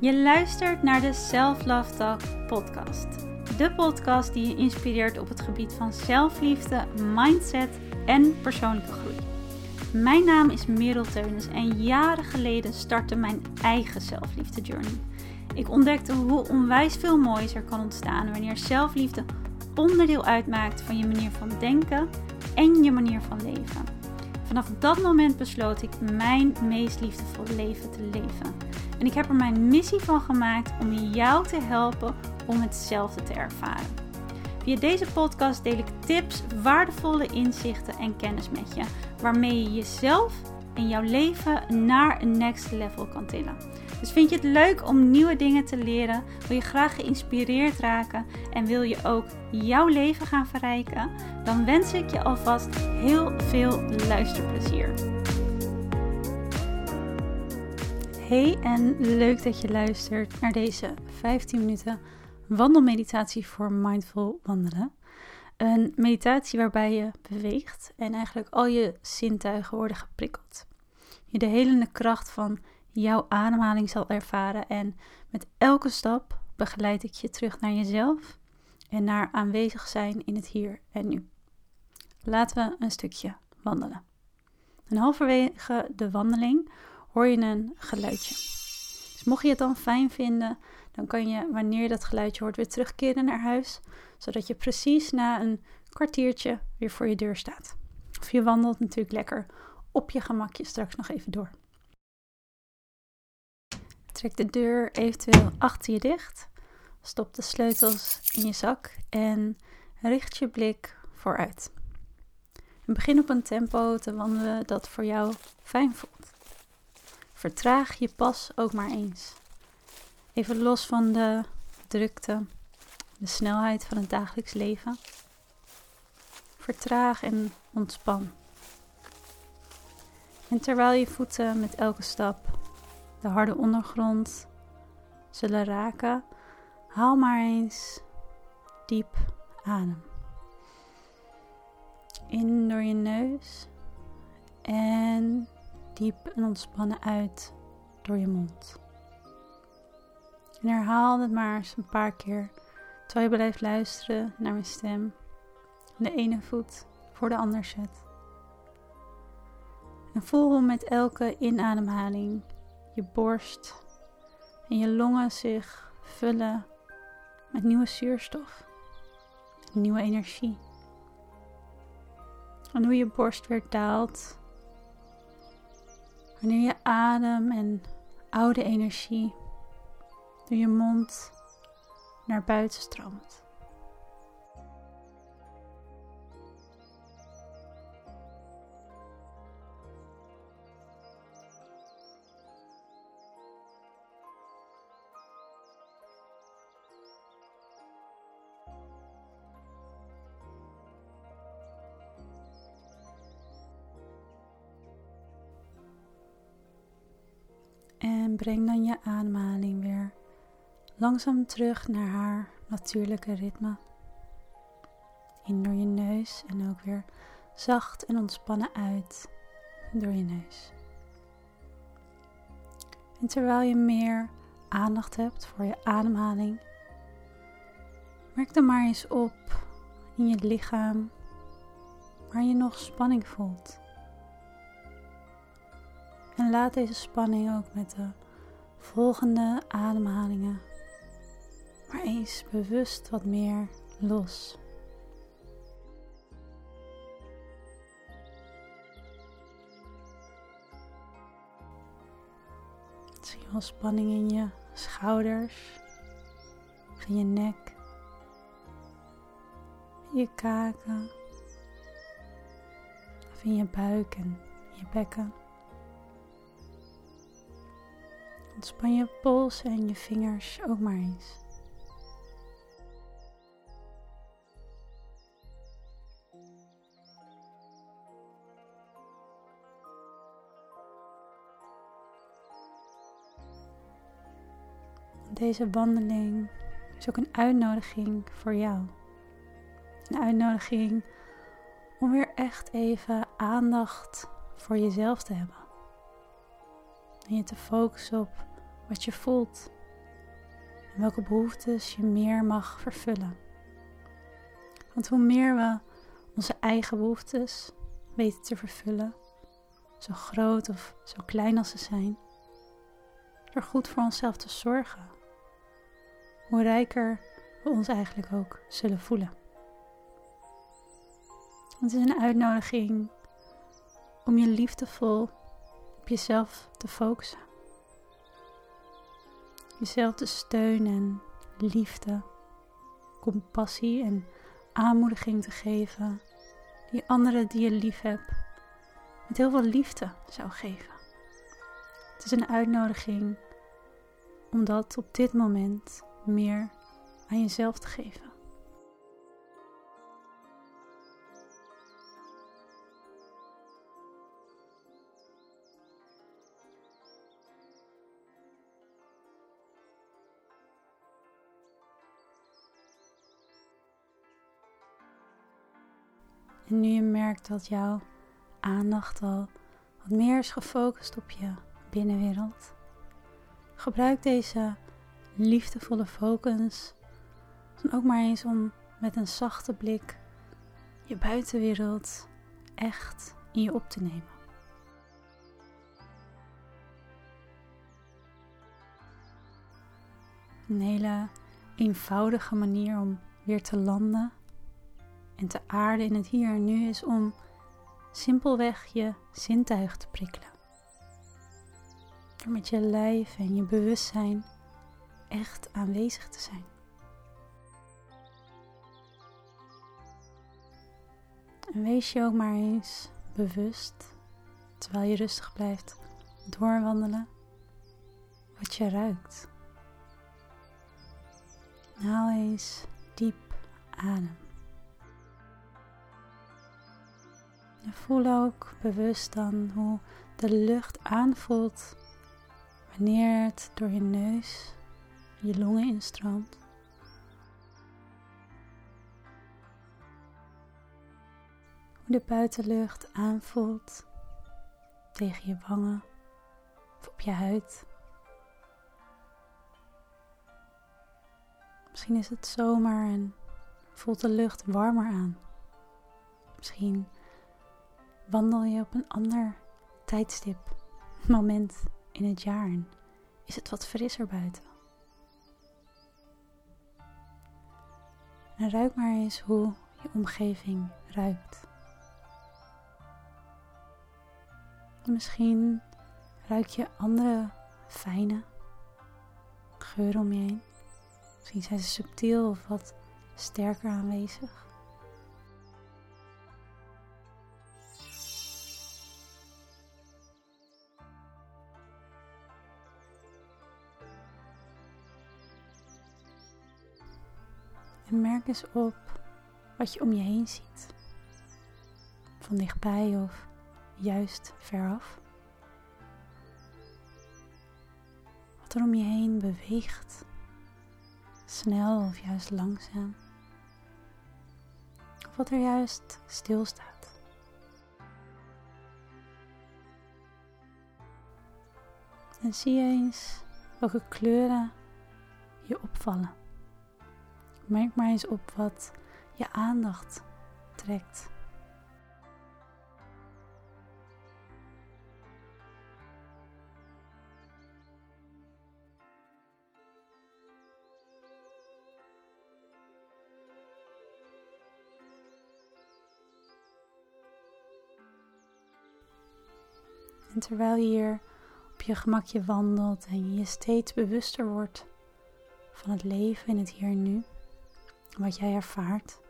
Je luistert naar de Self Love Talk podcast. De podcast die je inspireert op het gebied van zelfliefde, mindset en persoonlijke groei. Mijn naam is Merel Teunis en jaren geleden startte mijn eigen zelfliefde journey. Ik ontdekte hoe onwijs veel moois er kan ontstaan wanneer zelfliefde onderdeel uitmaakt van je manier van denken en je manier van leven. Vanaf dat moment besloot ik mijn meest liefdevolle leven te leven. En ik heb er mijn missie van gemaakt om jou te helpen om hetzelfde te ervaren. Via deze podcast deel ik tips, waardevolle inzichten en kennis met je, waarmee je jezelf en jouw leven naar een next level kan tillen. Dus vind je het leuk om nieuwe dingen te leren? Wil je graag geïnspireerd raken en wil je ook jouw leven gaan verrijken? Dan wens ik je alvast heel veel luisterplezier. Hey en leuk dat je luistert naar deze 15 minuten wandelmeditatie voor mindful wandelen. Een meditatie waarbij je beweegt en eigenlijk al je zintuigen worden geprikkeld. Je de helende kracht van jouw ademhaling zal ervaren en met elke stap begeleid ik je terug naar jezelf en naar aanwezig zijn in het hier en nu. Laten we een stukje wandelen. En halverwege de wandeling hoor je een geluidje. Dus mocht je het dan fijn vinden, dan kan je wanneer je dat geluidje hoort weer terugkeren naar huis, zodat je precies na een kwartiertje weer voor je deur staat. Of je wandelt natuurlijk lekker op je gemakje straks nog even door. Trek de deur eventueel achter je dicht. Stop de sleutels in je zak en richt je blik vooruit. Begin op een tempo te wandelen dat voor jou fijn voelt. Vertraag je pas ook maar eens. Even los van de drukte, de snelheid van het dagelijks leven. Vertraag en ontspan. En terwijl je voeten met elke stap de harde ondergrond zullen raken, haal maar eens diep adem. In door je neus en diep en ontspannen uit door je mond. En herhaal het maar eens een paar keer terwijl je blijft luisteren naar mijn stem. De ene voet voor de ander zet. En voel hoe met elke inademhaling je borst en je longen zich vullen met nieuwe zuurstof, nieuwe energie. En hoe je borst weer daalt wanneer je adem en oude energie door je mond naar buiten stroomt. Breng dan je ademhaling weer langzaam terug naar haar natuurlijke ritme. In door je neus en ook weer zacht en ontspannen uit door je neus. En terwijl je meer aandacht hebt voor je ademhaling, merk dan maar eens op in je lichaam waar je nog spanning voelt. En laat deze spanning ook met de volgende ademhalingen maar eens bewust wat meer los. Zie je wel spanning in je schouders, in je nek, in je kaken, of in je buik en je bekken. Ontspan je pols en je vingers ook maar eens. Deze wandeling is ook een uitnodiging voor jou. Een uitnodiging om weer echt even aandacht voor jezelf te hebben. En je te focussen op wat je voelt En welke behoeftes je meer mag vervullen. Want hoe meer we onze eigen behoeftes weten te vervullen, zo groot of zo klein als ze zijn, door goed voor onszelf te zorgen, hoe rijker we ons eigenlijk ook zullen voelen. Het is een uitnodiging om je liefdevol op jezelf te focussen. Jezelf de steun en liefde, compassie en aanmoediging te geven die anderen die je lief hebt met heel veel liefde zou geven. Het is een uitnodiging om dat op dit moment meer aan jezelf te geven. En nu je merkt dat jouw aandacht al wat meer is gefocust op je binnenwereld, gebruik deze liefdevolle focus dan ook maar eens om met een zachte blik je buitenwereld echt in je op te nemen. Een hele eenvoudige manier om weer te landen en te aarden in het hier en nu is om simpelweg je zintuig te prikkelen. Door met je lijf en je bewustzijn echt aanwezig te zijn. En wees je ook maar eens bewust, terwijl je rustig blijft doorwandelen, wat je ruikt. Haal eens diep adem. Voel ook bewust dan hoe de lucht aanvoelt wanneer het door je neus je longen instroomt. Hoe de buitenlucht aanvoelt tegen je wangen of op je huid. Misschien is het zomer en voelt de lucht warmer aan. Misschien wandel je op een ander tijdstip, moment in het jaar en is het wat frisser buiten. En ruik maar eens hoe je omgeving ruikt. Misschien ruik je andere fijne geuren om je heen. Misschien zijn ze subtiel of wat sterker aanwezig. En merk eens op wat je om je heen ziet. Van dichtbij of juist veraf. Wat er om je heen beweegt. Snel of juist langzaam. Of wat er juist stilstaat. En zie eens welke kleuren je opvallen. Merk maar eens op wat je aandacht trekt. En terwijl je hier op je gemakje wandelt en je steeds bewuster wordt van het leven in het hier en nu, wat jij ervaart,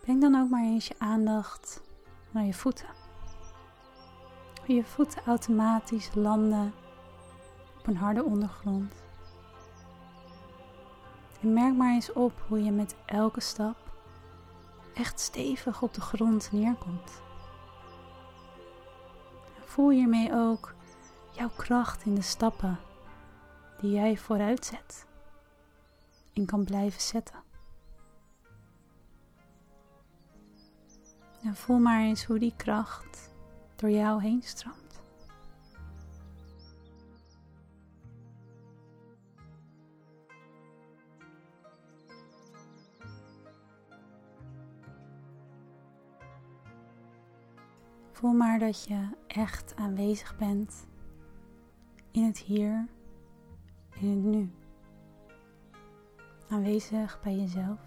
breng dan ook maar eens je aandacht naar je voeten. Hoe je voeten automatisch landen op een harde ondergrond. En merk maar eens op hoe je met elke stap echt stevig op de grond neerkomt. Voel hiermee ook jouw kracht in de stappen die jij vooruit in kan blijven zetten. En voel maar eens hoe die kracht door jou heen stroomt. Voel maar dat je echt aanwezig bent in het hier, in het nu. Aanwezig bij jezelf.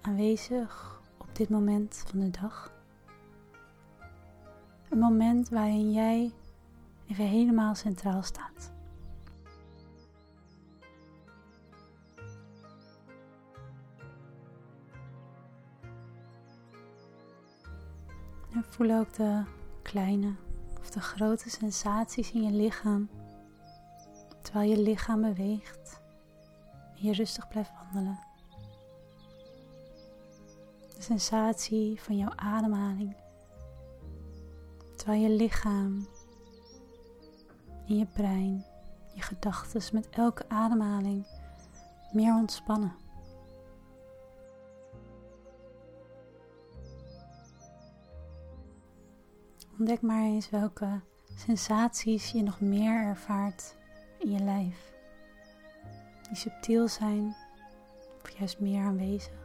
Aanwezig op dit moment van de dag. Een moment waarin jij even helemaal centraal staat. En voel ook de kleine of de grote sensaties in je lichaam. Terwijl je lichaam beweegt je rustig blijft wandelen. De sensatie van jouw ademhaling. Terwijl je lichaam en je brein, je gedachten met elke ademhaling meer ontspannen. Ontdek maar eens welke sensaties je nog meer ervaart in je lijf. Subtiel zijn of juist meer aanwezig.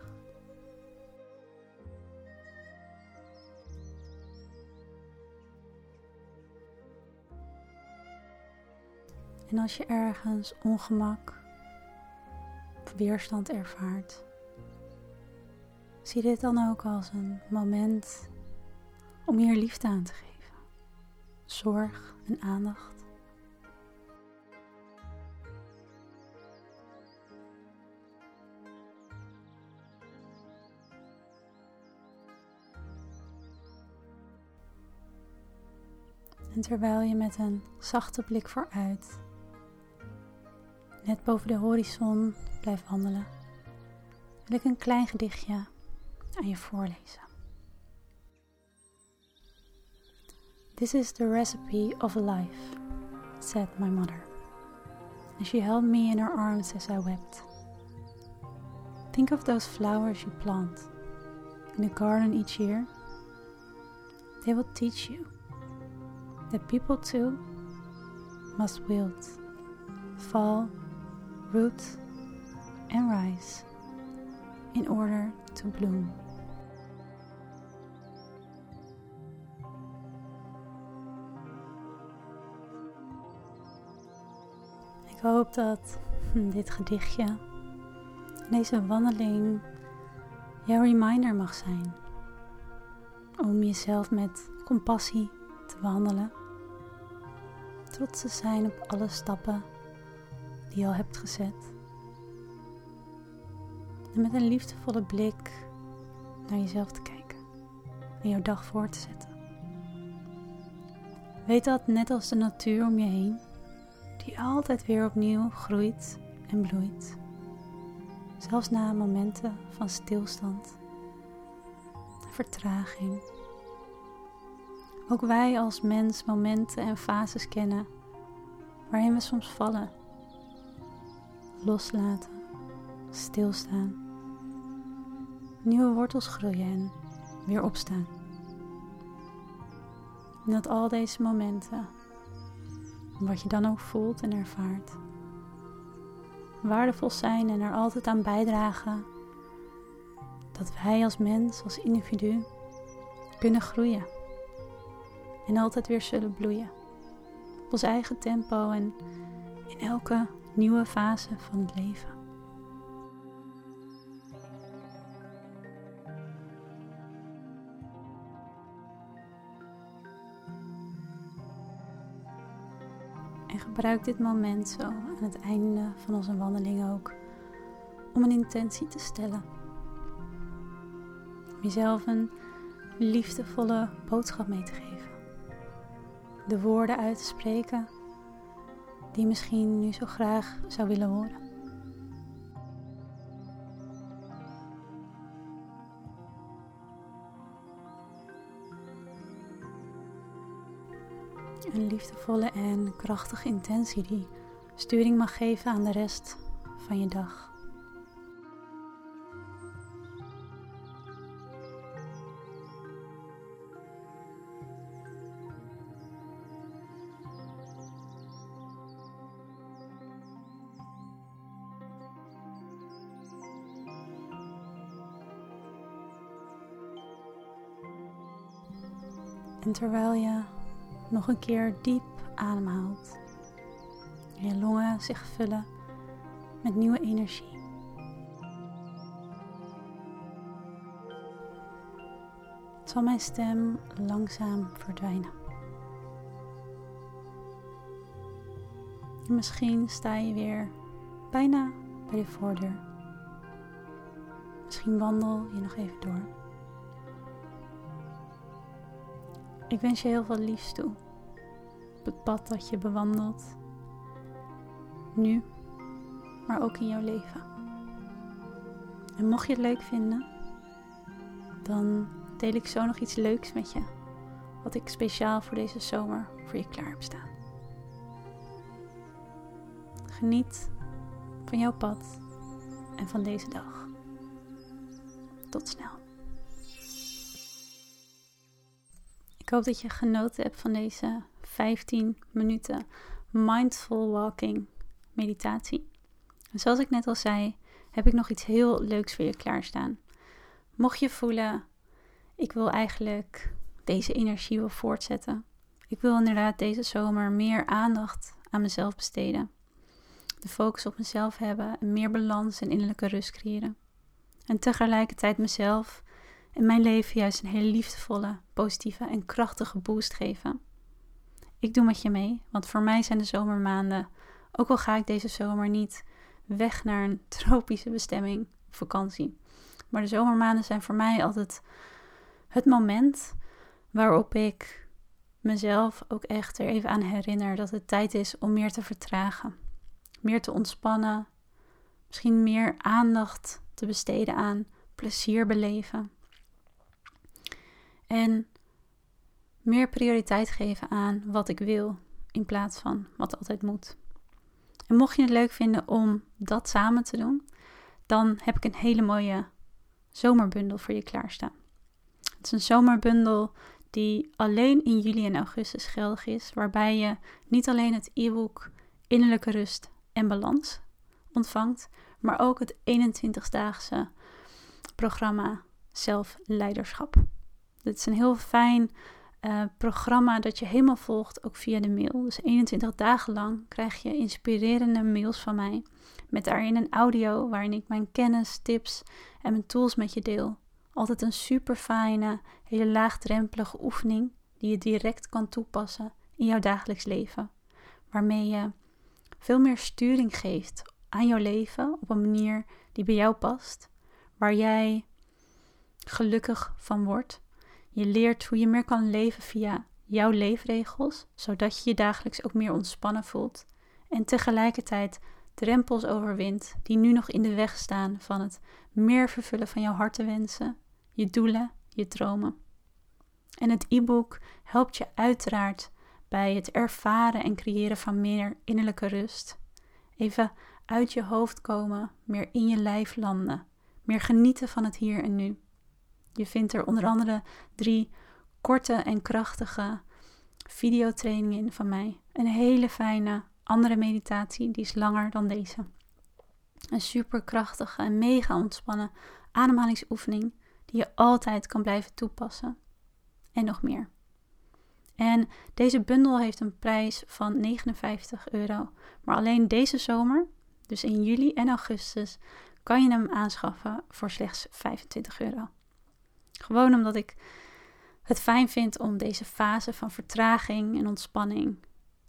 En als je ergens ongemak of weerstand ervaart, zie dit dan ook als een moment om hier liefde aan te geven, zorg en aandacht. En terwijl je met een zachte blik vooruit, net boven de horizon blijft wandelen, wil ik een klein gedichtje aan je voorlezen. This is the recipe of life, said my mother, and she held me in her arms as I wept. Think of those flowers you plant in the garden each year. They will teach you that people too must wilt, fall, root, and rise in order to bloom. Ik hoop dat dit gedichtje, deze wandeling, jouw reminder mag zijn. Om jezelf met compassie te wandelen. Trots te zijn op alle stappen die je al hebt gezet. En met een liefdevolle blik naar jezelf te kijken en jouw dag voor te zetten. Weet dat net als de natuur om je heen, die altijd weer opnieuw groeit en bloeit. Zelfs na momenten van stilstand vertraging. Ook wij als mens momenten en fases kennen waarin we soms vallen, loslaten, stilstaan, nieuwe wortels groeien en weer opstaan. En dat al deze momenten wat je dan ook voelt en ervaart. Waardevol zijn en er altijd aan bijdragen dat wij als mens, als individu, kunnen groeien. En altijd weer zullen bloeien. Op ons eigen tempo en in elke nieuwe fase van het leven. En gebruik dit moment zo aan het einde van onze wandeling ook om een intentie te stellen. Om jezelf een liefdevolle boodschap mee te geven. De woorden uit te spreken die misschien nu zo graag zou willen horen. Een liefdevolle en krachtige intentie die sturing mag geven aan de rest van je dag. En terwijl je nog een keer diep ademhaalt, en je longen zich vullen met nieuwe energie. zal mijn stem langzaam verdwijnen. En misschien sta je weer bijna bij de voordeur. Misschien wandel je nog even door. Ik wens je heel veel liefs toe op het pad dat je bewandelt. Nu, maar ook in jouw leven. En mocht je het leuk vinden, dan deel ik zo nog iets leuks met je. Wat ik speciaal voor deze zomer voor je klaar heb staan. Geniet van jouw pad en van deze dag. Tot snel. Ik hoop dat je genoten hebt van deze 15 minuten mindful walking meditatie. Zoals ik net al zei, heb ik nog iets heel leuks voor je klaarstaan. Mocht je voelen, ik wil eigenlijk deze energie wel voortzetten. Ik wil inderdaad deze zomer meer aandacht aan mezelf besteden. De focus op mezelf hebben en meer balans en innerlijke rust creëren. En tegelijkertijd mezelf en mijn leven juist een hele liefdevolle, positieve en krachtige boost geven. Ik doe met je mee, want voor mij zijn de zomermaanden, ook al ga ik deze zomer niet weg naar een tropische bestemming, vakantie. Maar de zomermaanden zijn voor mij altijd het moment waarop ik mezelf ook echt er even aan herinner dat het tijd is om meer te vertragen, meer te ontspannen, misschien meer aandacht te besteden aan plezier beleven. En meer prioriteit geven aan wat ik wil in plaats van wat altijd moet. En mocht je het leuk vinden om dat samen te doen, dan heb ik een hele mooie zomerbundel voor je klaarstaan. Het is een zomerbundel die alleen in juli en augustus geldig is, waarbij je niet alleen het e-book Innerlijke Rust en Balans ontvangt, maar ook het 21-daagse programma Zelfleiderschap. Dit is een heel fijn uh, programma dat je helemaal volgt, ook via de mail. Dus 21 dagen lang krijg je inspirerende mails van mij. Met daarin een audio waarin ik mijn kennis, tips en mijn tools met je deel. Altijd een super fijne, hele laagdrempelige oefening die je direct kan toepassen in jouw dagelijks leven. Waarmee je veel meer sturing geeft aan jouw leven op een manier die bij jou past. Waar jij gelukkig van wordt. Je leert hoe je meer kan leven via jouw leefregels, zodat je je dagelijks ook meer ontspannen voelt. En tegelijkertijd drempels overwint die nu nog in de weg staan van het meer vervullen van jouw hartenwensen, je doelen, je dromen. En het e-book helpt je uiteraard bij het ervaren en creëren van meer innerlijke rust. Even uit je hoofd komen, meer in je lijf landen, meer genieten van het hier en nu. Je vindt er onder andere drie korte en krachtige videotrainingen in van mij. Een hele fijne andere meditatie, die is langer dan deze. Een super krachtige en mega ontspannen ademhalingsoefening die je altijd kan blijven toepassen. En nog meer. En deze bundel heeft een prijs van 59 euro. Maar alleen deze zomer, dus in juli en augustus, kan je hem aanschaffen voor slechts 25 euro. Gewoon omdat ik het fijn vind om deze fase van vertraging en ontspanning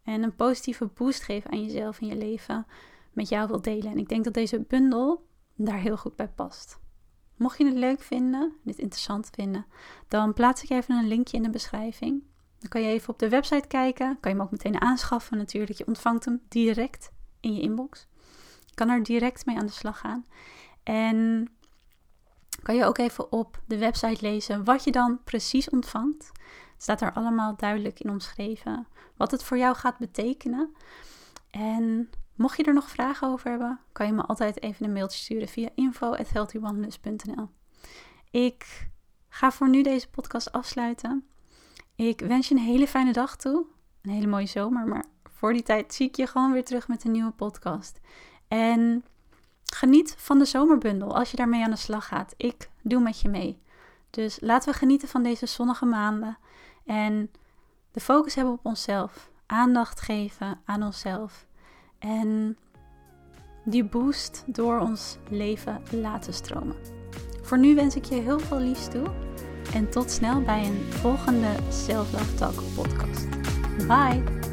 en een positieve boost geven aan jezelf en je leven met jou wil delen. En ik denk dat deze bundel daar heel goed bij past. Mocht je het leuk vinden, dit interessant vinden, dan plaats ik even een linkje in de beschrijving. Dan kan je even op de website kijken. Kan je hem ook meteen aanschaffen natuurlijk. Je ontvangt hem direct in je inbox. Kan er direct mee aan de slag gaan. En kan je ook even op de website lezen wat je dan precies ontvangt. Staat er allemaal duidelijk in omschreven wat het voor jou gaat betekenen. En mocht je er nog vragen over hebben, kan je me altijd even een mailtje sturen via info.healthywanderlust.nl Ik ga voor nu deze podcast afsluiten. Ik wens je een hele fijne dag toe. Een hele mooie zomer, maar voor die tijd zie ik je gewoon weer terug met een nieuwe podcast. En geniet van de zomerbundel als je daarmee aan de slag gaat. Ik doe met je mee. Dus laten we genieten van deze zonnige maanden. En de focus hebben op onszelf. Aandacht geven aan onszelf. En die boost door ons leven laten stromen. Voor nu wens ik je heel veel liefs toe. En tot snel bij een volgende Self Love Talk podcast. Bye!